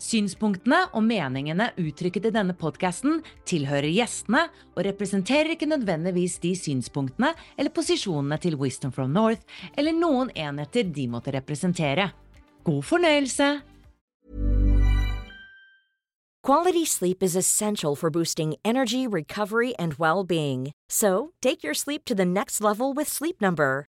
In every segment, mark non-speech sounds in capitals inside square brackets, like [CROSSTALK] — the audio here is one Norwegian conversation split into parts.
Synspunktene og meningene uttrykket i denne podkasten tilhører gjestene og representerer ikke nødvendigvis de synspunktene eller posisjonene til Wisdom from North eller noen enheter de måtte representere. God fornøyelse! Quality sleep is essential for boosting energy, recovery, and well being. So, take your sleep to the next level with Sleep Number.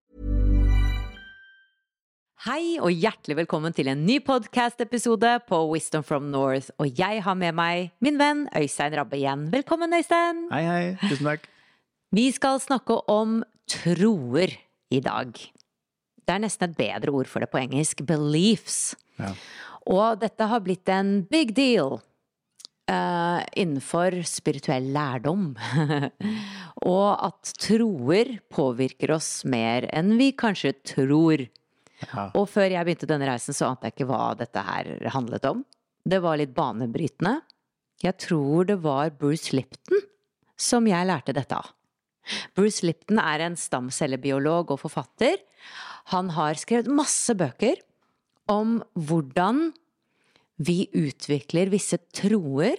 Hei og hjertelig velkommen til en ny podcast-episode på Wisdom from North. Og jeg har med meg min venn Øystein Rabbe igjen. Velkommen, Øystein! Hei, hei. Tusen takk. Vi skal snakke om troer i dag. Det er nesten et bedre ord for det på engelsk. Beliefs. Ja. Og dette har blitt en big deal Uh, innenfor spirituell lærdom. [LAUGHS] og at troer påvirker oss mer enn vi kanskje tror. Ja. Og før jeg begynte denne reisen, så ante jeg ikke hva dette her handlet om. Det var litt banebrytende. Jeg tror det var Bruce Lipton som jeg lærte dette av. Bruce Lipton er en stamcellebiolog og forfatter. Han har skrevet masse bøker om hvordan vi utvikler visse troer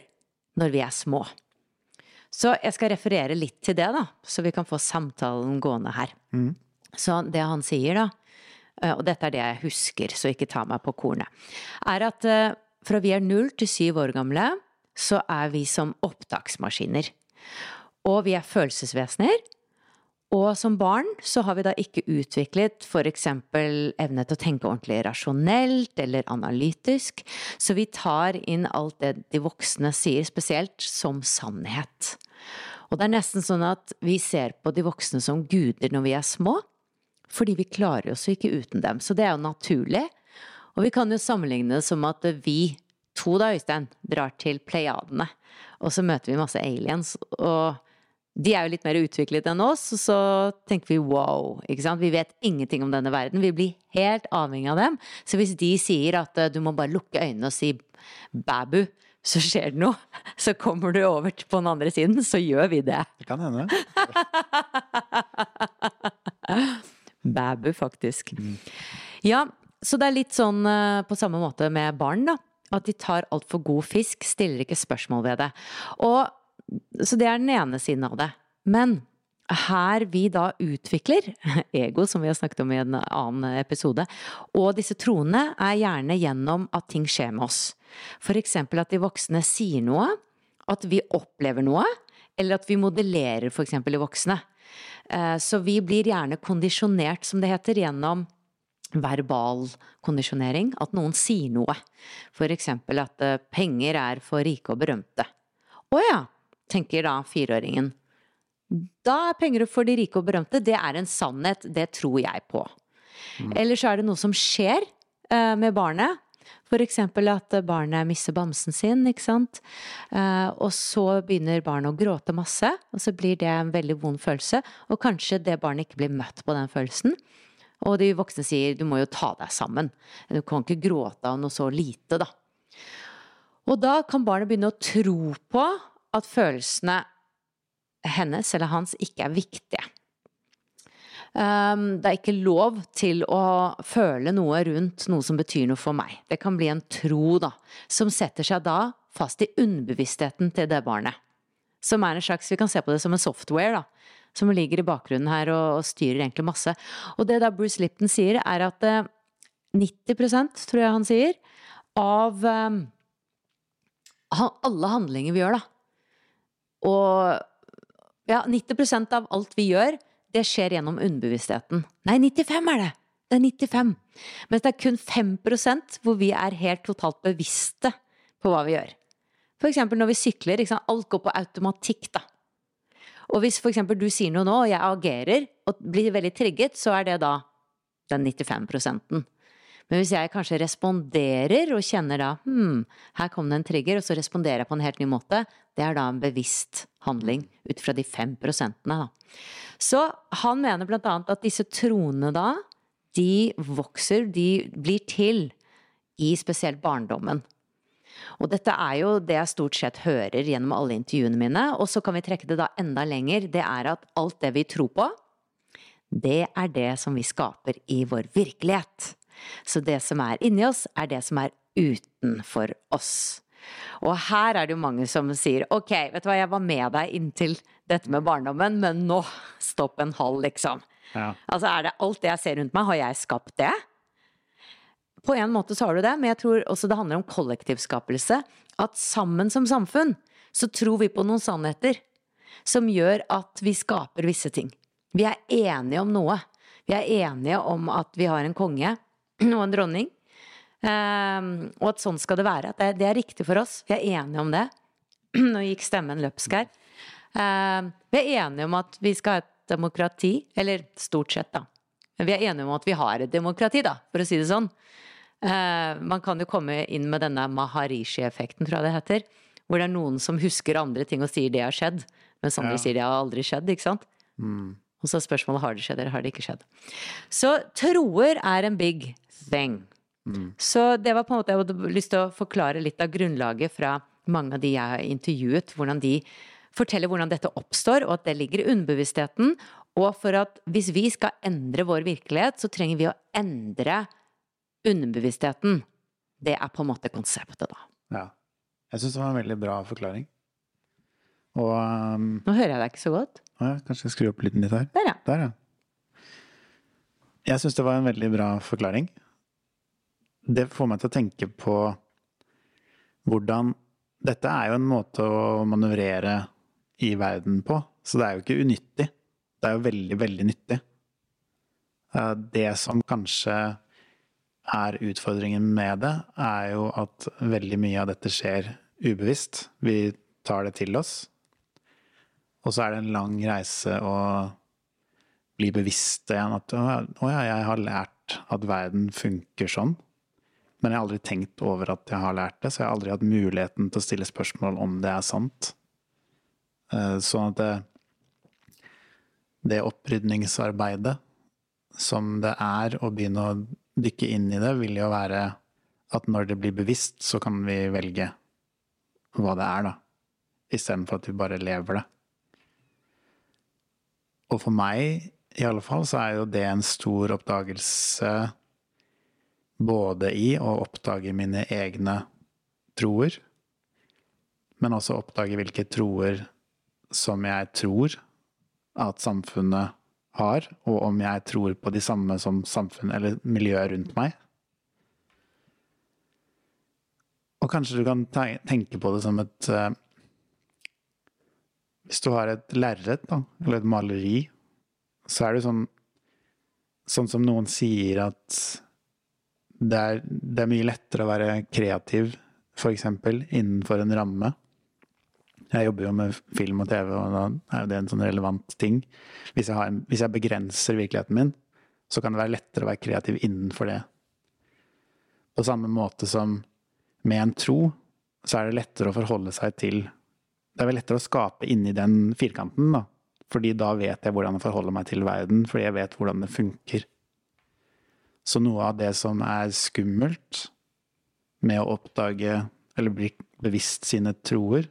når vi er små. Så jeg skal referere litt til det, da, så vi kan få samtalen gående her. Så det han sier, da, og dette er det jeg husker, så ikke ta meg på kornet, er at eh, fra vi er null til syv år gamle, så er vi som opptaksmaskiner. Og vi er følelsesvesener. Og som barn så har vi da ikke utviklet eksempel evne til å tenke ordentlig rasjonelt eller analytisk, så vi tar inn alt det de voksne sier, spesielt som sannhet. Og det er nesten sånn at vi ser på de voksne som guder når vi er små, fordi vi klarer oss jo ikke uten dem. Så det er jo naturlig. Og vi kan jo sammenligne det som at vi to da, Øystein, drar til Pleiadene, og så møter vi masse aliens, og de er jo litt mer utviklet enn oss, og så tenker vi wow, ikke sant. Vi vet ingenting om denne verden. Vi blir helt avhengig av dem. Så hvis de sier at eh, du må bare lukke øynene og si babu, så skjer det noe. [LAUGHS] Så kommer du over på den andre siden, så gjør vi det. Det kan hende. [LAUGHS] Babu, faktisk. Ja, så det er litt sånn eh, på samme måte med barn, da. At de tar altfor god fisk, stiller ikke spørsmål ved det. Og, så det er den ene siden av det. Men her vi da utvikler [LAUGHS] ego, som vi har snakket om i en annen episode, og disse troene er gjerne gjennom at ting skjer med oss. For eksempel at de voksne sier noe, at vi opplever noe, eller at vi modellerer for eksempel de voksne. Eh, Så vi blir gjerne kondisjonert, som det heter, gjennom verbal kondisjonering. At noen sier noe. For eksempel at eh, penger er for rike og berømte. Å ja, tenker da fireåringen. Da er penger for de rike og berømte. Det er en sannhet. Det tror jeg på. Eller så er det noe som skjer eh, med barnet. Eksempel at barnet mister bamsen sin, ikke sant. Eh, og så begynner barnet å gråte masse, og så blir det en veldig vond følelse. Og kanskje det barnet ikke blir møtt på den følelsen. Og de voksne sier du må jo ta deg sammen. Du kan ikke gråte av noe så lite, da. Og da kan barnet begynne å tro på at følelsene hennes eller hans ikke er viktige. Um, det er ikke lov til å føle noe rundt noe som betyr noe for meg. Det kan bli en tro, da, som setter seg da fast i underbevisstheten til det barnet. Som er en slags, Vi kan se på det som en software, da. Som ligger i bakgrunnen her og, og styrer egentlig masse. Og det da Bruce Lipton sier, er at eh, 90% tror jeg han sier, av um, alle handlinger vi gjør, da. Og ja, 90% av alt vi gjør, det skjer gjennom underbevisstheten. Nei, 95 er det! Det er 95. Mens det er kun 5% hvor vi er helt totalt bevisste på hva vi gjør. For eksempel når vi sykler, alt går på automatikk, da. Og hvis for eksempel du sier noe nå, og jeg agerer, og blir veldig trigget, så er det da den 95 prosenten. Men hvis jeg kanskje responderer og kjenner da hm, her kom det en trigger, og så responderer jeg på en helt ny måte, det er da en bevisst handling ut fra de fem prosentene, da. Så han mener blant annet at disse troene da, de vokser, de blir til i spesielt barndommen. Og dette er jo det jeg stort sett hører gjennom alle intervjuene mine, og så kan vi trekke det da enda lenger. Det er at alt det vi tror på, det er det som vi skaper i vår virkelighet. Så det som er inni oss, er det som er utenfor oss. Og her er det jo mange som sier ok, vet du hva, jeg var med deg inntil dette med barndommen, men nå stopp en halv, liksom. Ja. Altså er det alt det jeg ser rundt meg, har jeg skapt det? På en måte så har du det, men jeg tror også det handler om kollektivskapelse. At sammen som samfunn så tror vi på noen sannheter som gjør at vi skaper visse ting. Vi er enige om noe. Vi er enige om at vi har en konge [CLEARS THROAT] og en dronning. Um, og at sånn skal det være. At det, det er riktig for oss. Vi er enige om det. [CLEARS THROAT] Nå gikk stemmen løpsk her. Ehm, vi er enige om at vi skal ha et demokrati. Eller stort sett, da. Men vi er enige om at vi har et demokrati, da, for å si det sånn. Uh, man kan jo komme inn med denne Maharishi-effekten, tror jeg det heter. Hvor det er noen som husker andre ting og sier det har skjedd, mens andre Ja. sier det har aldri skjedd, ikke sant? Og så er spørsmålet har det skjedd eller har det ikke skjedd. Så troer er en big thing. Så det var på en måte, jeg hadde lyst til å forklare litt av grunnlaget fra mange av de jeg har intervjuet, hvordan de forteller hvordan dette oppstår, og at det ligger i underbevisstheten. Og for at hvis vi skal endre vår virkelighet, så trenger vi å endre underbevisstheten. Det er på en måte konseptet, da. ja. Jeg syns det var en veldig bra forklaring. Og um, Nå hører jeg deg ikke så godt. ja, Kanskje jeg skrur opp lyden litt her? Der, ja. Der, ja. Jeg syns det var en veldig bra forklaring. Det får meg til å tenke på hvordan Dette er jo en måte å manøvrere i verden på, så det er jo ikke unyttig. Det er jo veldig, veldig nyttig. Eh, Det som kanskje er utfordringen med det, er jo at veldig mye av dette skjer ubevisst. Vi tar det til oss. Og så er det en lang reise å bli bevisst igjen at å ja, jeg har lært at verden funker sånn. Men jeg har aldri tenkt over at jeg har lært det, så jeg har aldri hatt muligheten til å stille spørsmål om det er sant. Sånn at det, det opprydningsarbeidet som det er å begynne å dykke inn i det, vil jo være at når det blir bevisst, så kan vi velge hva det er, da. Istedenfor at vi bare lever det. Og for meg, i alle fall, så er jo det en stor oppdagelse både i å oppdage mine egne troer, men også oppdage hvilke troer som jeg tror at samfunnet har, og om jeg tror på de samme som samfunnet eller miljøet rundt meg. Og kanskje du kan tenke på det som et uh, Hvis du har et lerret, eller et maleri, så er det sånn Sånn som noen sier at det er, det er mye lettere å være kreativ, f.eks. innenfor en ramme. Jeg jobber jo med film og TV, og da er jo det en sånn relevant ting. Hvis jeg, en, hvis jeg begrenser virkeligheten min, så kan det være lettere å være kreativ innenfor det. På samme måte som med en tro, så er det lettere å forholde seg til Det er vel lettere å skape inni den firkanten, da. Fordi da vet jeg hvordan jeg forholder meg til verden, fordi jeg vet hvordan det funker. Så noe av det som er skummelt med å oppdage eller bli bevisst sine troer,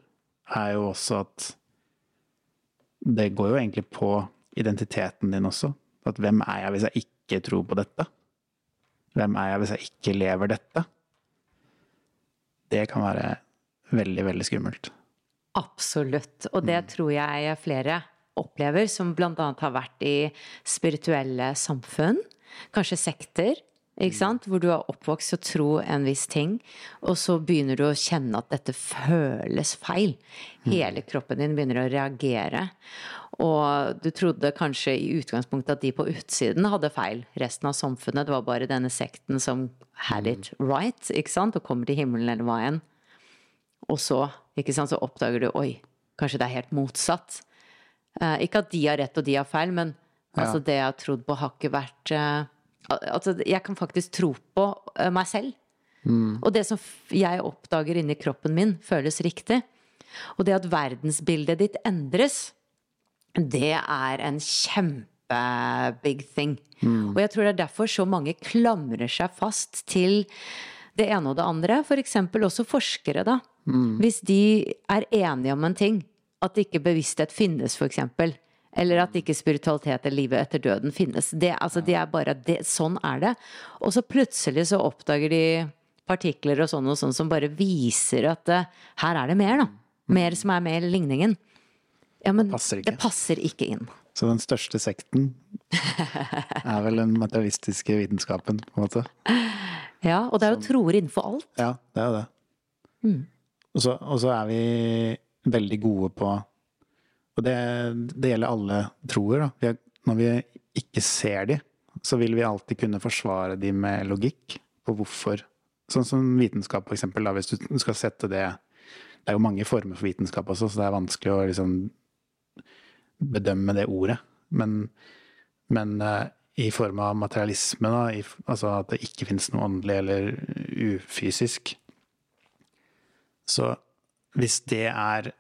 er jo også at det går jo egentlig på identiteten din også. At hvem er jeg hvis jeg ikke tror på dette? Hvem er jeg hvis jeg ikke lever dette? Det kan være veldig, veldig skummelt. Absolutt. Og det tror jeg flere opplever, som annet har vært i spirituelle samfunn. Kanskje sekter. Ikke sant? Hvor du er oppvokst og tro en viss ting, og så begynner du å kjenne at dette føles feil. Hele kroppen din begynner å reagere. Og du trodde kanskje i utgangspunktet at de på utsiden hadde feil. Resten av samfunnet, det var bare denne sekten som had it right, ikke sant? Og kommer til himmelen eller hva enn. Og så, ikke sant, så oppdager du oi, kanskje det er helt motsatt. Eh, ikke at de har rett og de har feil, men altså det jeg har trodd på, har ikke vært eh, Altså, jeg kan faktisk tro på eh, meg selv. Og det som jeg oppdager inni kroppen min, føles riktig. Og det at verdensbildet ditt endres, det er en kjempe-big thing. Og jeg tror det er derfor så mange klamrer seg fast til det ene og det andre. For eksempel også forskere, da. Hvis de er enige om en ting, at ikke bevissthet finnes, eksempel. Eller at ikke spiritualitet eller livet etter døden finnes. Det, altså, det er bare det, Sånn er det. Og så plutselig så oppdager de partikler og sånn og sånn som bare viser at uh, her er det mer, da. Mer som er med i ligningen. Ja, men Passer det passer ikke inn. Så den største sekten [LAUGHS] er vel den materialistiske vitenskapen, på en måte. Ja, og det er jo troer innenfor alt. Ja, det er jo det. Og, så, og så er vi veldig gode på Og det, det gjelder alle troer. Da. Når vi ikke ser de, så vil vi alltid kunne forsvare de med logikk på hvorfor. Sånn som vitenskap, for eksempel. Da, hvis du skal sette det Det er jo mange former for vitenskap også, så det er vanskelig å liksom bedømme det ordet. Men, men eh, i form av materialisme, da, i, altså at det ikke finnes noe åndelig eller ufysisk, så hvis det er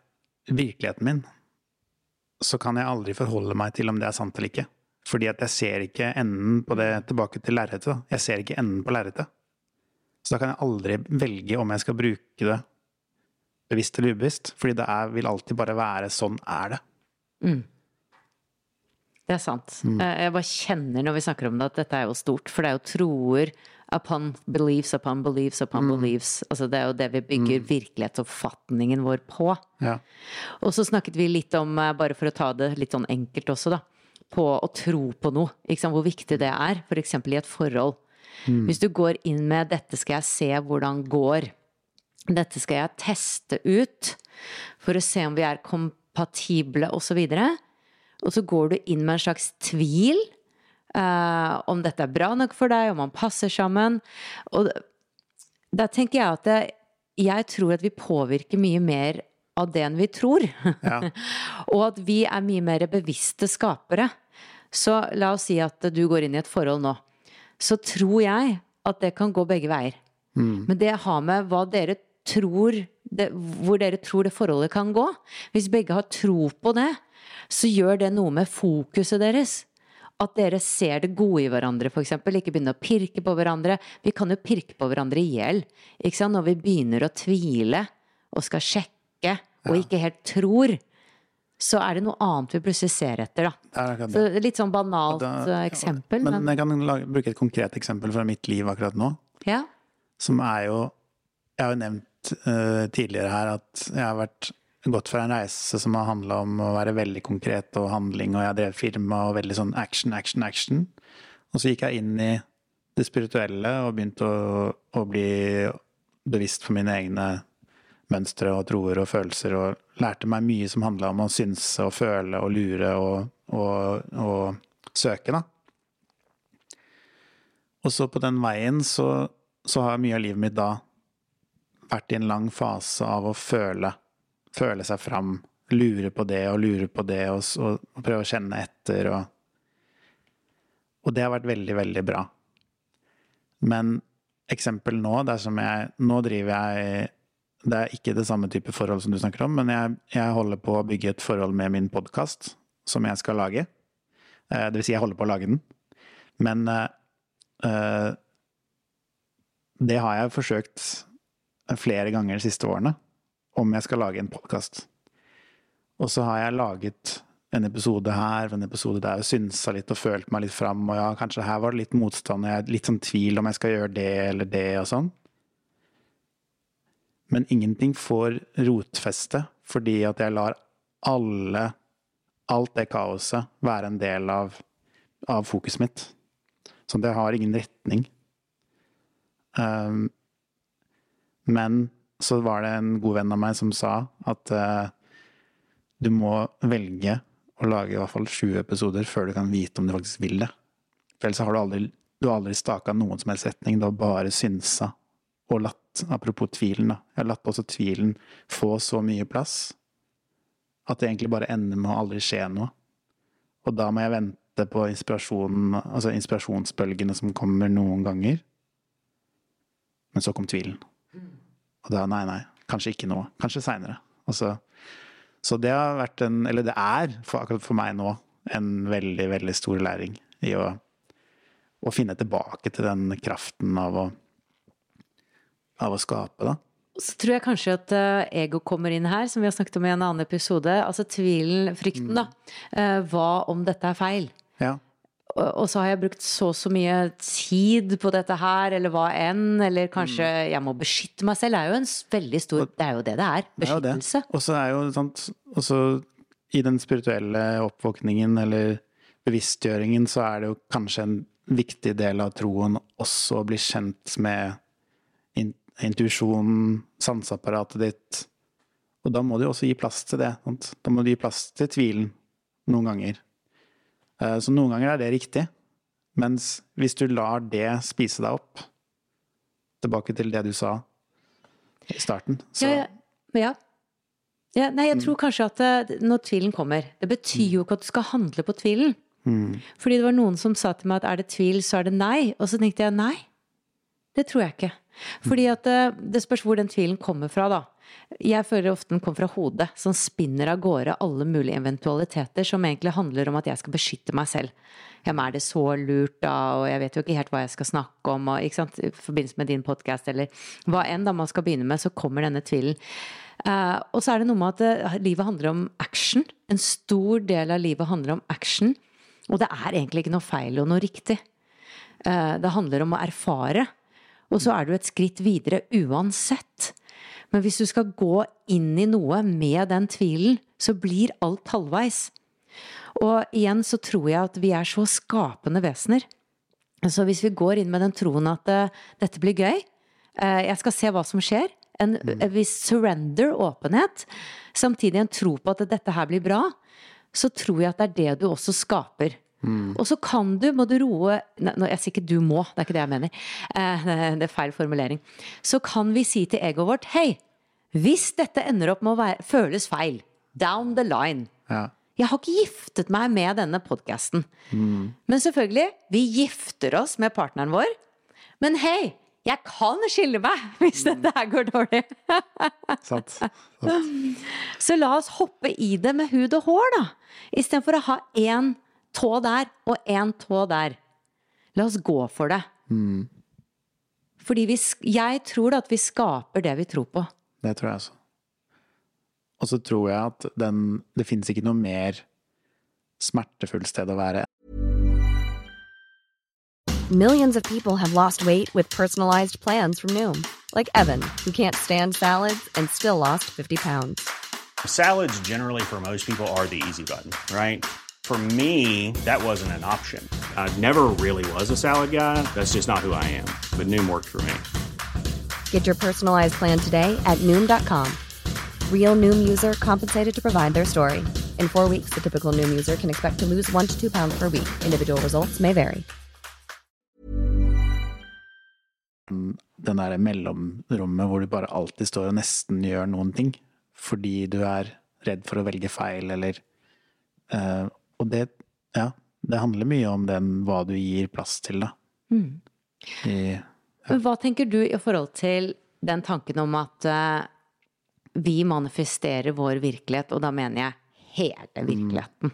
virkeligheten min, så kan jeg aldri forholde meg til om det er sant eller ikke. Fordi at jeg ser ikke enden på det tilbake til lerretet. Jeg ser ikke enden på lerretet. Så da kan jeg aldri velge om jeg skal bruke det bevisst eller ubevisst. Fordi det er, vil alltid bare være sånn er det. Det er sant. Mm. Jeg bare kjenner når vi snakker om det at dette er jo stort, for det er jo troer upon beliefs upon beliefs upon beliefs. Altså det er jo det vi bygger virkelighetsoppfatningen vår på. Ja. Og så snakket vi litt om, eh, bare for å ta det litt sånn enkelt også, da, på å tro på noe. Hvor viktig det er, eksempel i et forhold. Hvis du går inn med 'dette skal jeg se hvordan går', dette skal jeg teste ut for å se om vi er kompatible osv. Og så går du inn med en slags tvil eh, om dette er bra nok for deg, om man passer sammen. Og da tenker jeg at det, jeg tror at vi påvirker mye mer av det enn vi tror. Ja. [LAUGHS] og at vi er mye mer bevisste skapere. Så la oss si at du går inn i et forhold nå. Så tror jeg at det kan gå begge veier. Men det har med hva dere tror det, Hvor dere tror det forholdet kan gå. Hvis begge har tro på det, så gjør det noe med fokuset deres. At dere ser det gode i hverandre, f.eks. Ikke begynne å pirke på hverandre. Vi kan jo pirke på hverandre i hjel. Når vi begynner å tvile og skal sjekke og ikke helt tror, så er det noe annet vi plutselig ser etter, da. Så litt sånn banalt Da- eh, eksempel, Men men, jeg kan lage, bruke et konkret eksempel fra mitt liv akkurat nå. ja. Som er jo Jeg har jo nevnt uh, tidligere her at jeg har vært gått fra en reise som har handla om å være veldig konkret og handling, og jeg drevet firma og veldig sånn action, action, action. Og så gikk jeg inn i det spirituelle og begynte å, å bli bevisst for mine egne mønstre og troer og følelser, og lærte meg mye som handla om å synse og føle og lure og, og, og søke, da. Og så på den veien så så har mye av livet mitt da vært i en lang fase av å føle, føle seg fram. Lure på det og lure på det, og, og, og prøve å kjenne etter. Og, og det har vært veldig, veldig bra. Men eksempel nå, det er som jeg Nå driver jeg Det er ikke det samme type forhold som du snakker om, men jeg, jeg holder på å bygge et forhold med min podkast som jeg skal lage. Eh, det vil si, jeg holder på å lage den. Men uh, det har jeg forsøkt flere ganger de siste årene, om jeg skal lage en podkast. Og så har jeg laget en episode her en episode der og synsa litt og følt meg litt fram. Og ja, kanskje her var det litt motstand, og jeg er litt sånn tvil om jeg skal gjøre det eller det og sånn. Men ingenting får rotfeste fordi at jeg lar alle, alt det kaoset, være en del av, av fokuset mitt. Så det har ingen retning. Um, men så var det en god venn av meg som sa at uh, du må velge å lage i hvert fall sju episoder før du kan vite om du faktisk vil det. For ellers har du aldri, du har aldri staka noen som helst retning, du har bare synsa og latt Apropos tvilen, da. Jeg har latt også tvilen få så mye plass at det egentlig bare ender med å aldri skje noe. Og da må jeg vente på inspirasjonen, altså inspirasjonsbølgene som kommer noen ganger. Men så kom tvilen. Og da nei, nei, kanskje ikke nå. Kanskje seinere. Altså, så det har vært en, eller det er for, akkurat for meg nå, en veldig, veldig stor læring i å, å finne tilbake til den kraften av å, av å skape, da. Så tror jeg kanskje at uh, ego kommer inn her, som vi har snakket om i en annen episode. Altså tvilen, frykten, da. Uh, hva om dette er feil? Ja og så har jeg brukt så og så mye tid på dette her, eller hva enn, eller kanskje mm. jeg må beskytte meg selv. Det er jo en veldig stor Det er jo det det er. Beskyttelse. Og så er jo sant Også i den spirituelle oppvåkningen eller bevisstgjøringen, så er det jo kanskje en viktig del av troen også å bli kjent med intuisjonen, sanseapparatet ditt. Og da må du også gi plass til det. Sant? Da må du gi plass til tvilen noen ganger. Eh, så noen ganger er det riktig. Mens hvis du lar det spise deg opp, tilbake til det du sa i starten, så ja, ja. ja. Nei, jeg mm. tror kanskje at det, når tvilen kommer Det betyr jo ikke at du skal handle på tvilen. Mm. Fordi det var noen som sa til meg at er det tvil, så er det nei. Og så tenkte jeg nei. Det tror jeg ikke. Fordi at det, eh, spørs hvor den tvilen kommer fra, da. Jeg føler ofte den kommer fra hodet, som spinner av gårde alle mulige eventualiteter som egentlig handler om at jeg skal beskytte meg selv. Ja, men er det så lurt, da, og jeg vet jo ikke helt hva jeg skal snakke om, og, i forbindelse med din podkast, eller hva enn da man skal begynne med, så kommer denne tvilen. Uh, og så er det noe med at uh, livet handler om action. En stor del av livet handler om action. Og det er egentlig ikke noe feil og noe riktig. Uh, det handler om å erfare. Og så er du et skritt videre uansett. Men hvis du skal gå inn i noe med den tvilen, så blir alt halvveis. Og igjen så tror jeg at vi er så skapende vesener. Så hvis vi går inn med den troen at uh, dette blir gøy, uh, jeg skal se hva som skjer, en mm. viss surrender, åpenhet, samtidig en tro på at dette her blir bra, så tror jeg at det er det du også skaper. Mm. Og så kan du, må du roe nei, Jeg sier ikke du må, det er ikke det jeg mener. Eh, det er feil formulering. Så kan vi si til egoet vårt hei, hvis dette ender opp med å være, føles feil, down the line ja. Jeg har ikke giftet meg med denne podkasten. Mm. Men selvfølgelig, vi gifter oss med partneren vår. Men hei, jeg kan skille meg [LAUGHS] hvis dette her går dårlig. [LAUGHS] Sant. Sant. Så la oss hoppe i det med hud og hår, da. Istedenfor å ha én tå der og én tå der. La oss gå for det. Mm. Fordi vi, jeg tror at vi skaper det vi tror på. Det tror jeg også. Og så tror jeg at den, det fins ikke noe mer smertefullt sted å være. Millions of people have lost weight with personalized plans from Noom. Like Evan, who can't stand salads and still lost 50 pounds. Salads generally for most people are the easy button, right? For me, that wasn't an option. I never really was a salad guy. That's just not who I am. But Noom worked for me. Get your personalized plan today at Noom.com. Real Noom user compensated to provide their story. In four weeks, the typical Noom user can expect to lose one to two pounds per week. Individual results may vary. Den derre mellomrommet hvor du bare alltid står og nesten gjør noen ting. Fordi du er redd for å velge feil, eller eh, Og det, ja, det handler mye om den hva du gir plass til, da. I, ja. hva tenker du i forhold til den tanken om at uh, vi manifesterer vår virkelighet, og da mener jeg hele virkeligheten.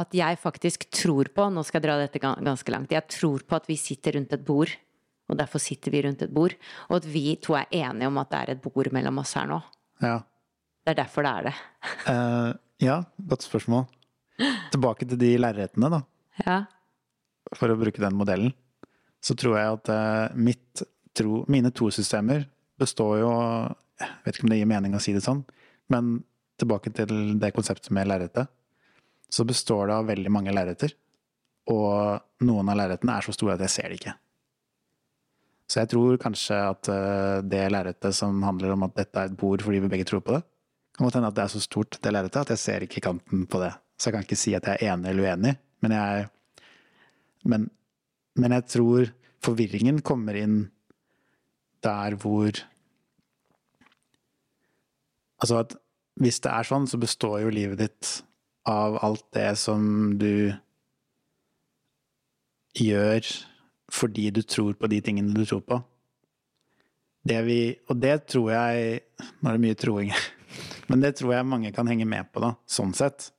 At jeg faktisk tror på, nå skal jeg dra dette ganske langt, jeg tror på at vi sitter rundt et bord, og derfor sitter vi rundt et bord, og at vi to er enige om at det er et bord mellom oss her nå. ja. Det er derfor det er det. uh, ja, godt spørsmål. Tilbake til de lerretene, da. Ja. For å bruke den modellen. Så tror jeg at eh, mitt tro, mine to-systemer består jo Jeg vet ikke om det gir mening å si det sånn, men tilbake til det konseptet med lerretet. Så består det av veldig mange lerreter. Og noen av lerretene er så store at jeg ser det ikke. Så jeg tror kanskje at eh, det lerretet som handler om at dette er et bord fordi vi begge tror på det, kan godt hende at det er så stort, det lerretet, at jeg ser ikke kanten på det. Så jeg kan ikke si at jeg er enig eller uenig, men jeg men, men jeg tror forvirringen kommer inn der hvor Altså at hvis det er sånn, så består jo livet ditt av alt det som du gjør fordi du tror på de tingene du tror på. Det vi, og det tror jeg Nå er det mye troing, [LAUGHS] men det tror jeg mange kan henge med på, da, sånn sett.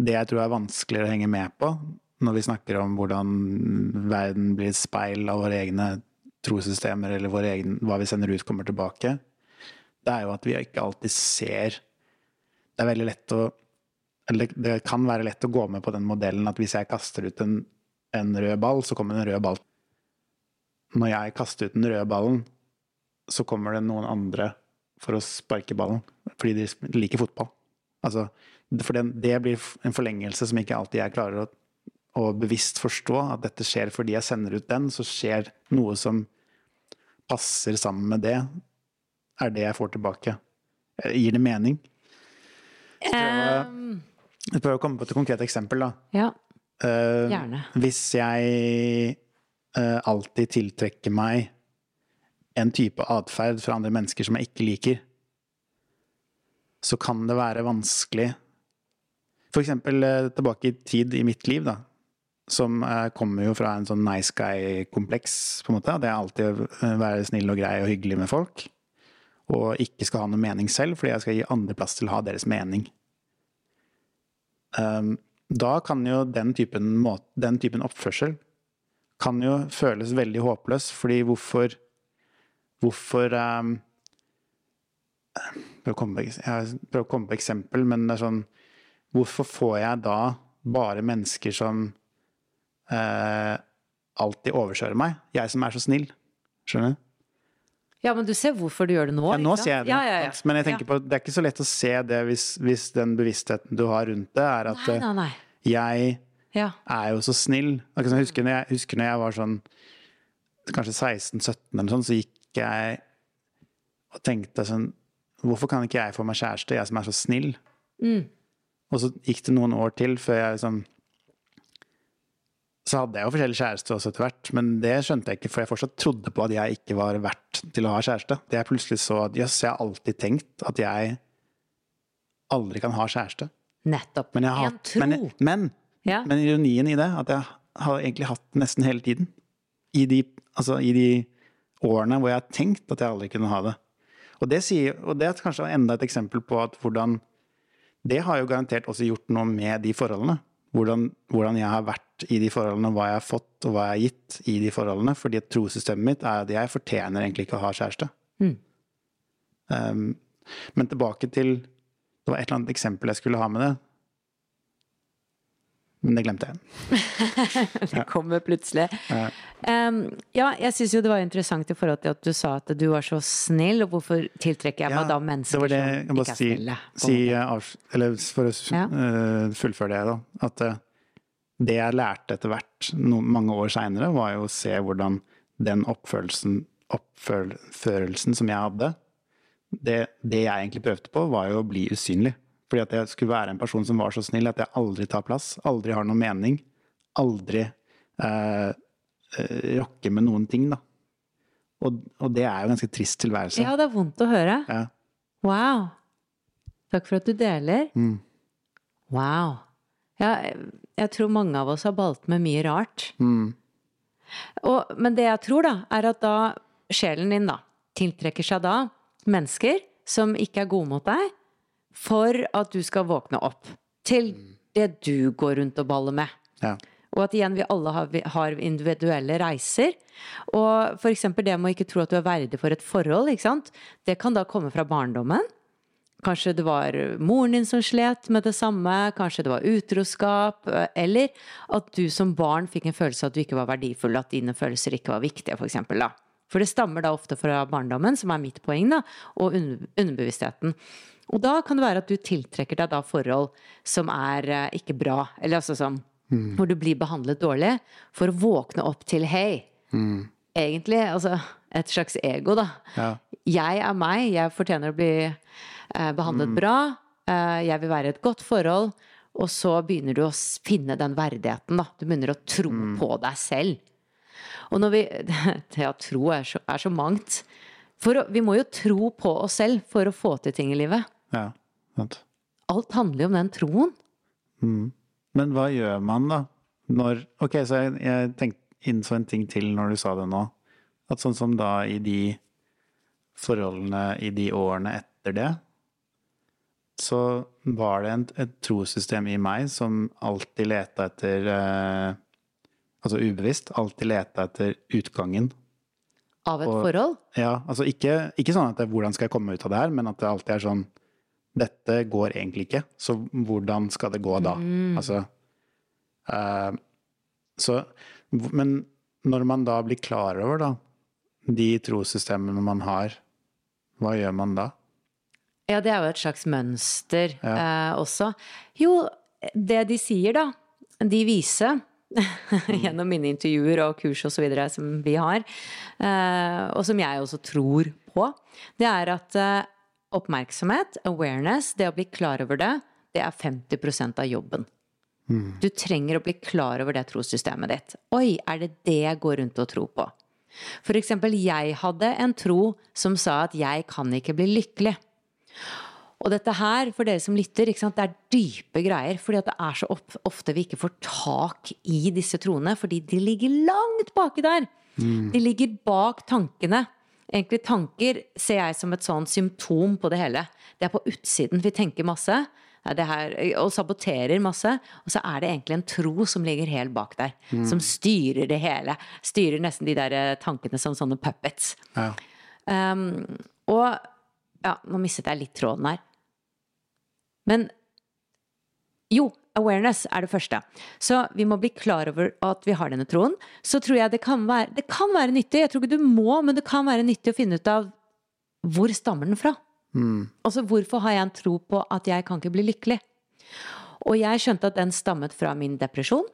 Det jeg tror er vanskeligere å henge med på når vi snakker om hvordan verden blir et speil av våre egne trossystemer, eller våre egne, hva vi sender ut, kommer tilbake, det er jo at vi ikke alltid ser Det er veldig lett å Eller det- kan være lett å gå med på den modellen at hvis jeg kaster ut en, en rød ball, så kommer en rød ball. Når jeg kaster ut den røde ballen, så kommer det noen andre for å sparke ballen, fordi de liker fotball. Altså, for det, det blir en forlengelse som ikke alltid jeg klarer å, å bevisst forstå, at dette skjer fordi jeg sender ut den, så skjer noe som passer sammen med det, er det jeg får tilbake. Eh, Gir det mening? Så prøv Jeg prøver å komme på et konkret eksempel, da. ja. Eh, Gjerne. Hvis jeg uh, alltid tiltrekker meg en type atferd fra andre mennesker som jeg ikke liker, så kan det være vanskelig For eksempel eh, tilbake i tid i mitt liv, da. Som eh, kommer jo fra en sånn nice guy-kompleks, på en måte. At jeg alltid å være snill og grei og hyggelig med folk. Og ikke skal ha noe mening selv, fordi jeg skal gi andre plass til å ha deres mening. Um, da kan jo den typen, måte, den typen oppførsel kan jo føles veldig håpløs, fordi hvorfor Hvorfor um, prøv å komme på, prøver å komme på eksempel, men det er sånn Hvorfor får jeg da bare mennesker som eh, alltid overkjører meg? Jeg som er så snill. Skjønner du? ja, men du ser hvorfor du gjør det nå. Ja, nå ser jeg det. Ja, ja, ja. Men jeg tenker på, det er ikke så lett å se det hvis, hvis den bevisstheten du har rundt det, er at Nei, eh, nei, nei. jeg Ja. er jo så snill. Jeg husker når jeg, husker når jeg var sånn kanskje 16-17 eller sånn, så gikk jeg og tenkte sånn Hvorfor kan ikke jeg få meg kjæreste, jeg som er så snill? Mm. Og så gikk det noen år til før jeg liksom Så hadde jeg jo forskjellige kjærester også etter hvert, men det skjønte jeg ikke, for jeg fortsatt trodde på at jeg ikke var verdt til å ha kjæreste. Det jeg plutselig så at jøss, jeg har alltid tenkt at jeg aldri kan ha kjæreste. Nettopp. Men, jeg hatt- men, men ja. men ironien i det, at jeg har egentlig hatt det nesten hele tiden. I de, altså, I de årene hvor jeg har tenkt at jeg aldri kunne ha det. Og det, sier, og det er kanskje enda et eksempel på at hvordan Det har jo garantert også gjort noe med de forholdene. Hvordan, hvordan jeg har vært i de forholdene, hva jeg har fått og hva jeg har gitt i de forholdene. Fordi trossystemet mitt er at jeg fortjener egentlig ikke å ha kjæreste. Mm. Um, men tilbake til Det var et eller annet eksempel jeg skulle ha med det. Men det glemte jeg. [LAUGHS] Det kommer plutselig. Um, ja, jeg syns jo det var interessant i forhold til at du sa at du var så snill, og hvorfor tiltrekker jeg Ja, meg da mennesker det var det, som ikke er snille? si eh, Eller for å Ja. uh, fullføre det, da. At uh, det jeg lærte etter hvert, no, mange år seinere, var jo å se hvordan den oppfølelsen, oppførelsen som jeg hadde, det, det jeg egentlig prøvde på, var jo å bli usynlig. Fordi at jeg skulle være en person som var så snill at jeg aldri tar plass, aldri har noen mening, aldri eh, eh, rokker med noen ting, da. Og, og det er jo en ganske trist tilværelse. Ja, det er vondt å høre. Ja. Wow. Takk for at du deler. Mm. Wow. Ja, jeg tror mange av oss har balt med mye rart. Mm. Og, men det jeg tror, da, er at da sjelen din da tiltrekker seg da mennesker som ikke er gode mot deg, for at du skal våkne opp til det du går rundt og baller med. Ja. Og at igjen vi alle har, vi har individuelle reiser. Og eksempel det med å ikke tro at du er verdig for et forhold, ikke sant. Det kan da komme fra barndommen. Kanskje det var moren din som slet med det samme, kanskje det var utroskap, eller at du som barn fikk en følelse av at du ikke var verdifull, at dine følelser ikke var viktige, da. For det stammer da ofte fra barndommen, som er mitt poeng, da, og underbevisstheten. Og da kan det være at du tiltrekker deg da forhold som er eh, ikke bra, eller altså sånn hvor du blir behandlet dårlig, for å våkne opp til hei. Egentlig, altså et slags ego, da. Ja. Jeg er meg, jeg fortjener å bli eh, behandlet bra, eh, jeg vil være i et godt forhold, og så begynner du å finne den verdigheten, da. Du begynner å tro på deg selv. Og når vi [LAUGHS] Det å tro er så, er så mangt. For å, vi må jo tro på oss selv for å få til ting i livet. ja. Sant. Alt handler jo om den troen. Men hva gjør man da? Når Ok, så jeg, jeg tenkte innså en ting til når du sa det nå. At sånn som da i de forholdene i de årene etter det, så var det en, et trossystem i meg som alltid leta etter eh, Altså ubevisst, alltid leta etter utgangen. Av et Og- forhold. Ja, altså ikke, ikke sånn at det, hvordan skal jeg komme ut av det her, men at det alltid er sånn Dette går egentlig ikke, så hvordan skal det gå da? Altså uh, Så Men når man da blir klar over, da, de trossystemene man har, hva gjør man da? Ja, det er jo et slags mønster eh, også. Jo, det de sier, da, de vise, [LAUGHS] gjennom mine intervjuer og kurs osv. som vi har, eh, og som jeg også tror på, det er at eh, oppmerksomhet, awareness, det å bli klar over det, det er 50% av jobben. Du trenger å bli klar over det trossystemet ditt. Oi, er det det jeg går rundt og tror på? For eksempel, jeg hadde en tro som sa at jeg kan ikke bli lykkelig. Og dette her, for dere som lytter, sant, det er dype greier. Fordi at det er så ofte vi ikke får tak i disse troene. Fordi de ligger langt baki der. De ligger bak tankene. Egentlig tanker ser jeg som et sånn symptom på det hele. Det er på utsiden. Vi tenker masse det her, og saboterer masse. Og så er det egentlig en tro som ligger helt bak der. Som styrer det hele. Styrer nesten de der eh, tankene som sånne puppets. Ja. Um, og ja, nå mistet jeg litt tråden her. Men jo, awareness er det første. Så vi må bli klar over at vi har denne troen. Så tror jeg det kan være, det kan være nyttig, jeg tror ikke du må, men det kan være nyttig å finne ut av hvor stammer den fra? Altså hvorfor har jeg en tro på at jeg kan ikke bli lykkelig? Og jeg skjønte at den stammet fra min depresjon.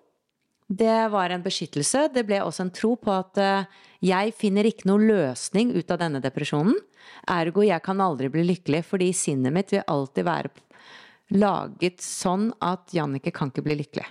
Det var en beskyttelse. Det ble også en tro på at eh, jeg finner ikke noe løsning ut av denne depresjonen. Ergo jeg kan aldri bli lykkelig, fordi sinnet mitt vil alltid være laget sånn at Jannicke kan ikke bli lykkelig.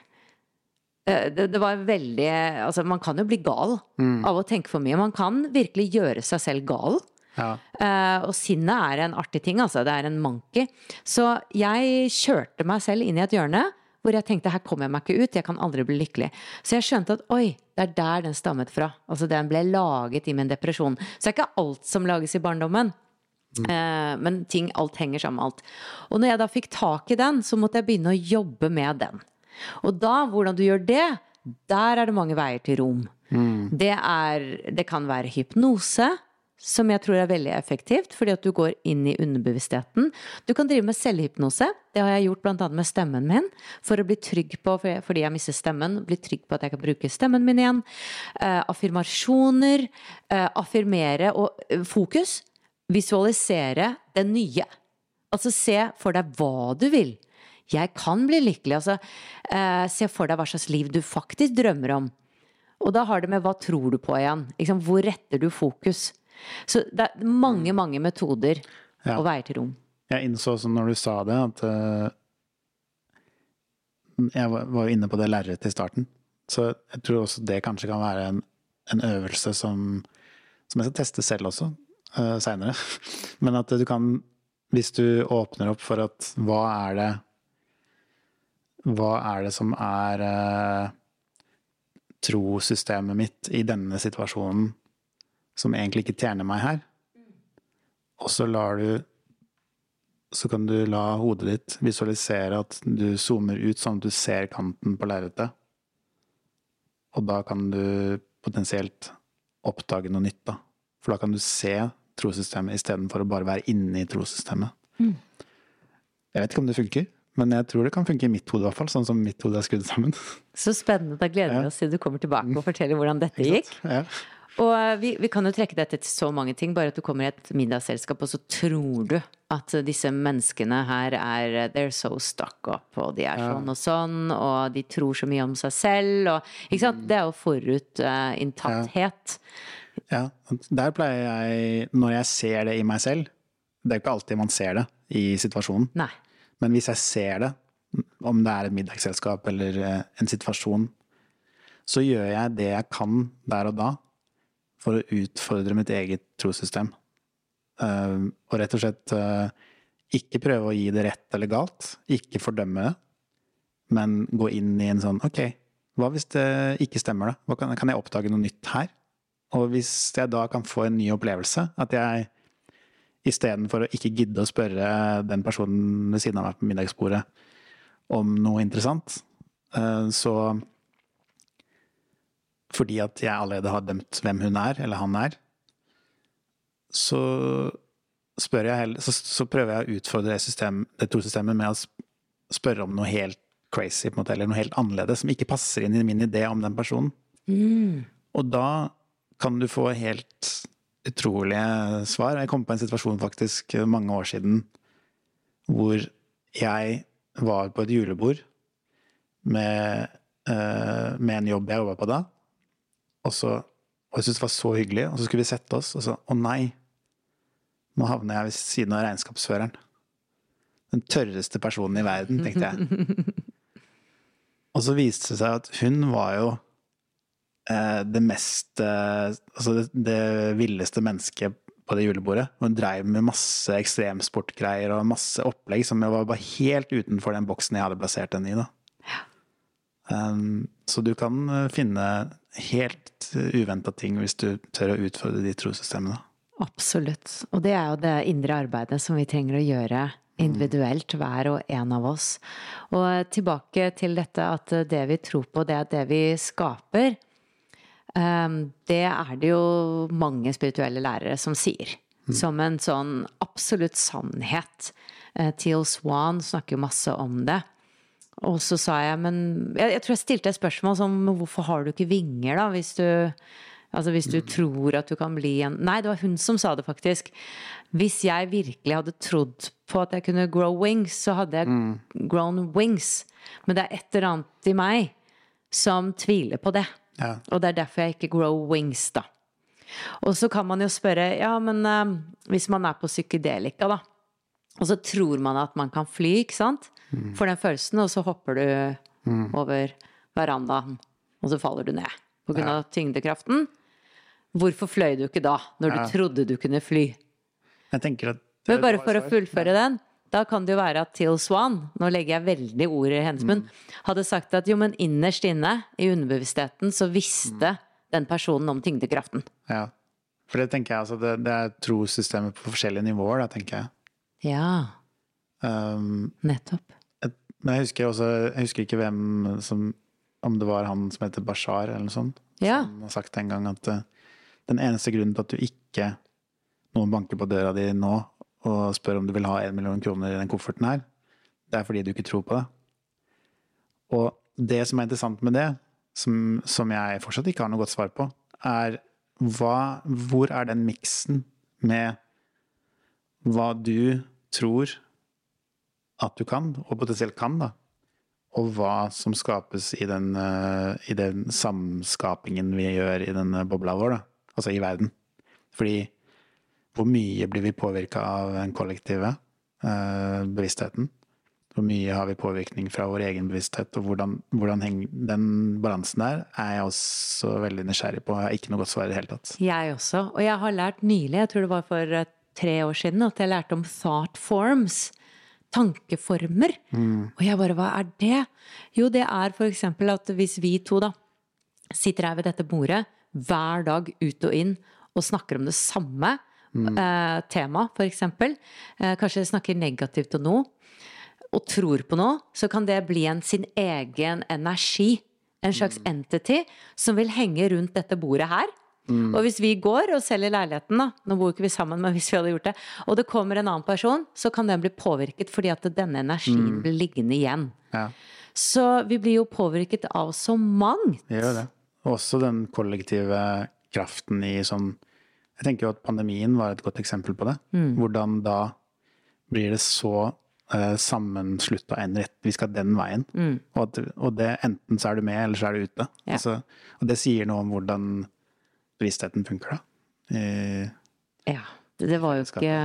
Eh, Det, det var veldig Altså, man kan jo bli gal av å tenke for mye. Man kan virkelig gjøre seg selv gal. Ja. Uh, og sinnet er en artig ting, altså. Det er en monkey. Så jeg kjørte meg selv inn i et hjørne hvor jeg tenkte her kommer jeg meg ikke ut, jeg kan aldri bli lykkelig. Så jeg skjønte at oi, det er der den stammet fra. Altså den ble laget i min depresjon. Så det er ikke alt som lages i barndommen. Eh, men ting, alt henger sammen med alt. Og når jeg da fikk tak i den, så måtte jeg begynne å jobbe med den. Og da, hvordan du gjør det, der er det mange veier til rom. Det, er, det kan være hypnose, som jeg tror er veldig effektivt, fordi at du går inn i underbevisstheten. Du kan drive med selvhypnose. Det har jeg gjort bl.a. med stemmen min, for å bli trygg på, fordi jeg mister stemmen, bli trygg på at jeg kan bruke stemmen min igjen. Eh, affirmasjoner. Eh, affirmere og eh, fokus. Visualisere det nye. Altså se for deg hva du vil. Jeg kan bli lykkelig. Altså, eh, se for deg hva slags liv du faktisk drømmer om. Og da har det med hva tror du på igjen. Liksom, hvor retter du fokus? Så det er mange, mange metoder Ja. og veier til rom. Jeg innså også når du sa det, at uh, Jeg var var jo inne på det lerretet i starten. Så jeg tror også det kanskje kan være en, en øvelse som som jeg skal teste selv også uh, seinere. [LAUGHS] Men at du kan, hvis du åpner opp for at hva er det Hva er det som er uh, trosystemet mitt i denne situasjonen som egentlig ikke tjener meg her? Og så lar du Så kan du la hodet ditt visualisere at du zoomer ut sånn at du ser kanten på lerretet. Og da kan du potensielt oppdage noe nytt, da. For da kan du se trossystemet istedenfor å bare være inne i trossystemet. Mm. Jeg vet ikke om det funker, men jeg tror det kan funke i mitt hode, i hvert fall. Sånn som mitt hode er skrudd sammen. Så spennende. Da gleder vi oss til du kommer tilbake og forteller hvordan dette gikk. Ja. Og eh, vi, vi, kan jo trekke dette til så mange ting. Bare at du kommer i et middagsselskap, og så tror du at disse menneskene her er They're so stuck up, og de er sånn og sånn, og de tror så mye om seg selv, og Ikke sant? Det er jo forutinntatthet. Uh, ja. Der pleier jeg, når jeg ser det i meg selv Det er jo ikke alltid man ser det i situasjonen. Nei. Men hvis jeg ser det, om det er et middagsselskap eller eh, en situasjon, så gjør jeg det jeg kan der og da for å utfordre mitt eget trossystem. Uh, og rett og slett uh, ikke prøve å gi det rett eller galt, ikke fordømme det, men gå inn i en sånn ok, hva hvis det ikke stemmer, da? Kan, kan, jeg oppdage noe nytt her? Og hvis jeg da kan få en ny opplevelse, at jeg istedenfor å ikke gidde å spørre den personen ved siden av meg på middagsbordet om noe interessant, uh, så fordi at jeg allerede har dømt hvem hun er, eller han er, så, jeg, så, så prøver jeg å utfordre det, system, det trossystemet med å spørre om noe helt crazy, måte, eller noe helt annerledes, som ikke passer inn i min idé om den personen. Mm. Og da kan du få helt utrolige svar. Jeg kom på en situasjon faktisk mange år siden hvor jeg var på et julebord med, uh, med en jobb jeg jobba på da. Og, så, og jeg syntes det var så hyggelig, og så skulle vi sette oss, og så Å nei! Nå havner jeg ved siden av regnskapsføreren. Den tørreste personen i verden, tenkte jeg. [LAUGHS] og så viste det seg at hun var jo det mest eh, Altså det, det, villeste mennesket på det julebordet. Hun dreiv med masse ekstremsportgreier og masse opplegg som jeg var bare helt utenfor den boksen jeg hadde plassert henne i. da. Um, så du kan eh, finne helt uventa ting hvis du tør å utfordre de trossystemene. Absolutt. Og det er jo det indre arbeidet som vi trenger å gjøre individuelt, hver og en av oss. Og tilbake til dette at det vi tror på, det er det vi skaper. Um, det er det jo mange spirituelle lærere som sier. Mm. Som en sånn absolutt sannhet. Uh, Teal Swan snakker jo masse om det. Og så sa jeg, men jeg, jeg, tror jeg stilte et spørsmål som hvorfor har du ikke vinger, da, hvis du Altså hvis du mm. tror at du kan bli en Nei, det var hun som sa det, faktisk. Hvis jeg virkelig hadde trodd på at jeg kunne grow wings, så hadde jeg mm. grown wings. Men det er et eller annet i meg som tviler på det. Ja. Og det er derfor jeg ikke grow wings, da. Og så kan man jo spørre, ja, men uh, hvis man er på psykedelika, da, og så tror man at man kan fly, ikke sant? Mm. For den følelsen, og så hopper du mm. over verandaen, og så faller du ned pga. Ja. Av tyngdekraften. Hvorfor fløy du ikke da, når ja. du trodde du kunne fly? Jeg tenker at Men bare for å fullføre ja. den, da kan det jo være at Till Swan, nå legger jeg veldig ord i hennes munn, mm. hadde sagt at jo, men innerst inne, i underbevisstheten, så visste mm. den personen om tyngdekraften. Ja. For det tenker jeg altså, det, det er trossystemet på forskjellige nivåer, da, tenker jeg. Ja. Um, Nettopp. Men jeg husker også Jeg husker ikke hvem som Om det var han som heter Bashar eller noe sånt. Ja. Som har sagt en gang at uh, den eneste grunnen til at du ikke Noen banker på døra di nå og spør om du vil ha en million kroner i den kofferten her, det er fordi du ikke tror på det. Og det som er interessant med det, som, som jeg fortsatt ikke har noe godt svar på, er hva, hvor er den miksen med hva du tror at du kan, og potensielt kan, da. Og hva som skapes i den, uh, i den samskapingen vi gjør i denne bobla vår, da. Altså i verden. Fordi hvor mye blir vi påvirka av den kollektive uh, bevisstheten? Hvor mye har vi påvirkning fra vår egen bevissthet, og hvordan, hvordan henger den balansen der, er jeg også veldig nysgjerrig på. Jeg har ikke noe godt svar i det hele tatt. Jeg også. Og jeg har lært nylig, jeg tror det var for eh, tre år siden, at jeg lærte om thought forms. Tankeformer. Og jeg bare, hva er det? Jo, det er eksempel at hvis vi to da sitter her ved dette bordet hver dag ut og inn og snakker om det samme eh, tema, for eksempel, eh, kanskje snakker negativt om noe, og tror på noe, så kan det bli en sin egen energi. En slags entity som vil henge rundt dette bordet her. Og hvis vi går og selger leiligheten, da, nå bor ikke vi sammen, men hvis vi hadde gjort det, og det kommer en annen person, så kan den bli påvirket fordi at denne energien blir liggende igjen. Ja, Så vi blir jo påvirket av så mangt. det gjør det. Også den kollektive kraften i sånn Jeg tenker jo at pandemien var et godt eksempel på det. Hvordan da blir det så uh, sammenslutta en rett, vi skal den veien. Og, at, og det enten så er du med, eller så er du ute. Ja. Altså, og det sier noe om hvordan bevisstheten funker, da. I, Ja, det det var jo ikke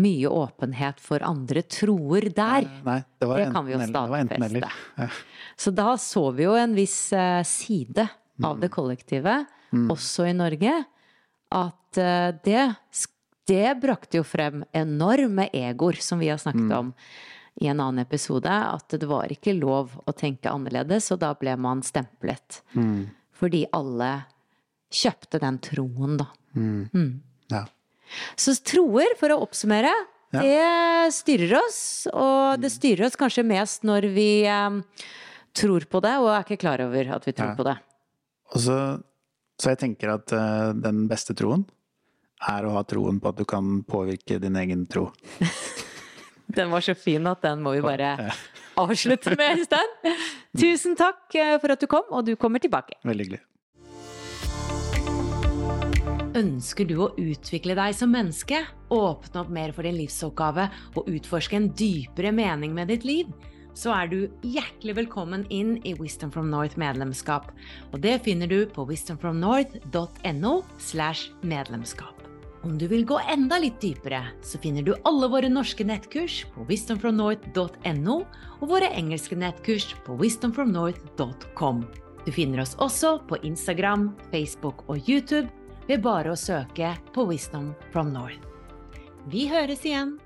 mye åpenhet for andre troer der. nei, det var Det kan vi jo enten eller. Det var enten eller. stadfeste. Så da så vi jo en viss eh, side av det kollektive, også i Norge, at eh, det, det brakte jo frem enorme egoer, som vi har snakket om i en annen episode, at det var ikke lov å tenke annerledes, og da ble man stemplet. Fordi alle kjøpte den troen, da. Ja. Så troer, for å oppsummere, Ja. det styrer oss. Og det styrer oss kanskje mest når vi eh, tror på det, og er ikke klar over at vi tror Ja. på det. Og så, så jeg tenker at uh, den beste troen er å ha troen på at du kan påvirke din egen tro. [LAUGHS] Den var så fin at den må vi bare avslutte med, Øystein. [LAUGHS] Tusen takk eh, for at du kom, og du kommer tilbake. Veldig hyggelig. Ønsker du å utvikle deg som menneske, åpne opp mer for din livsoppgave og utforske en dypere mening med ditt liv? Så er du hjertelig velkommen inn i Wisdom from North medlemskap. Og det finner du på wisdomfromnorth.no slash medlemskap. Om du vil gå enda litt dypere, så finner du alle våre norske nettkurs på wisdomfromnorth.no og våre engelske nettkurs på wisdomfromnorth.com. Du finner oss også på Instagram, Facebook og YouTube ved bare å søke på Wisdom from North. Vi høres igjen!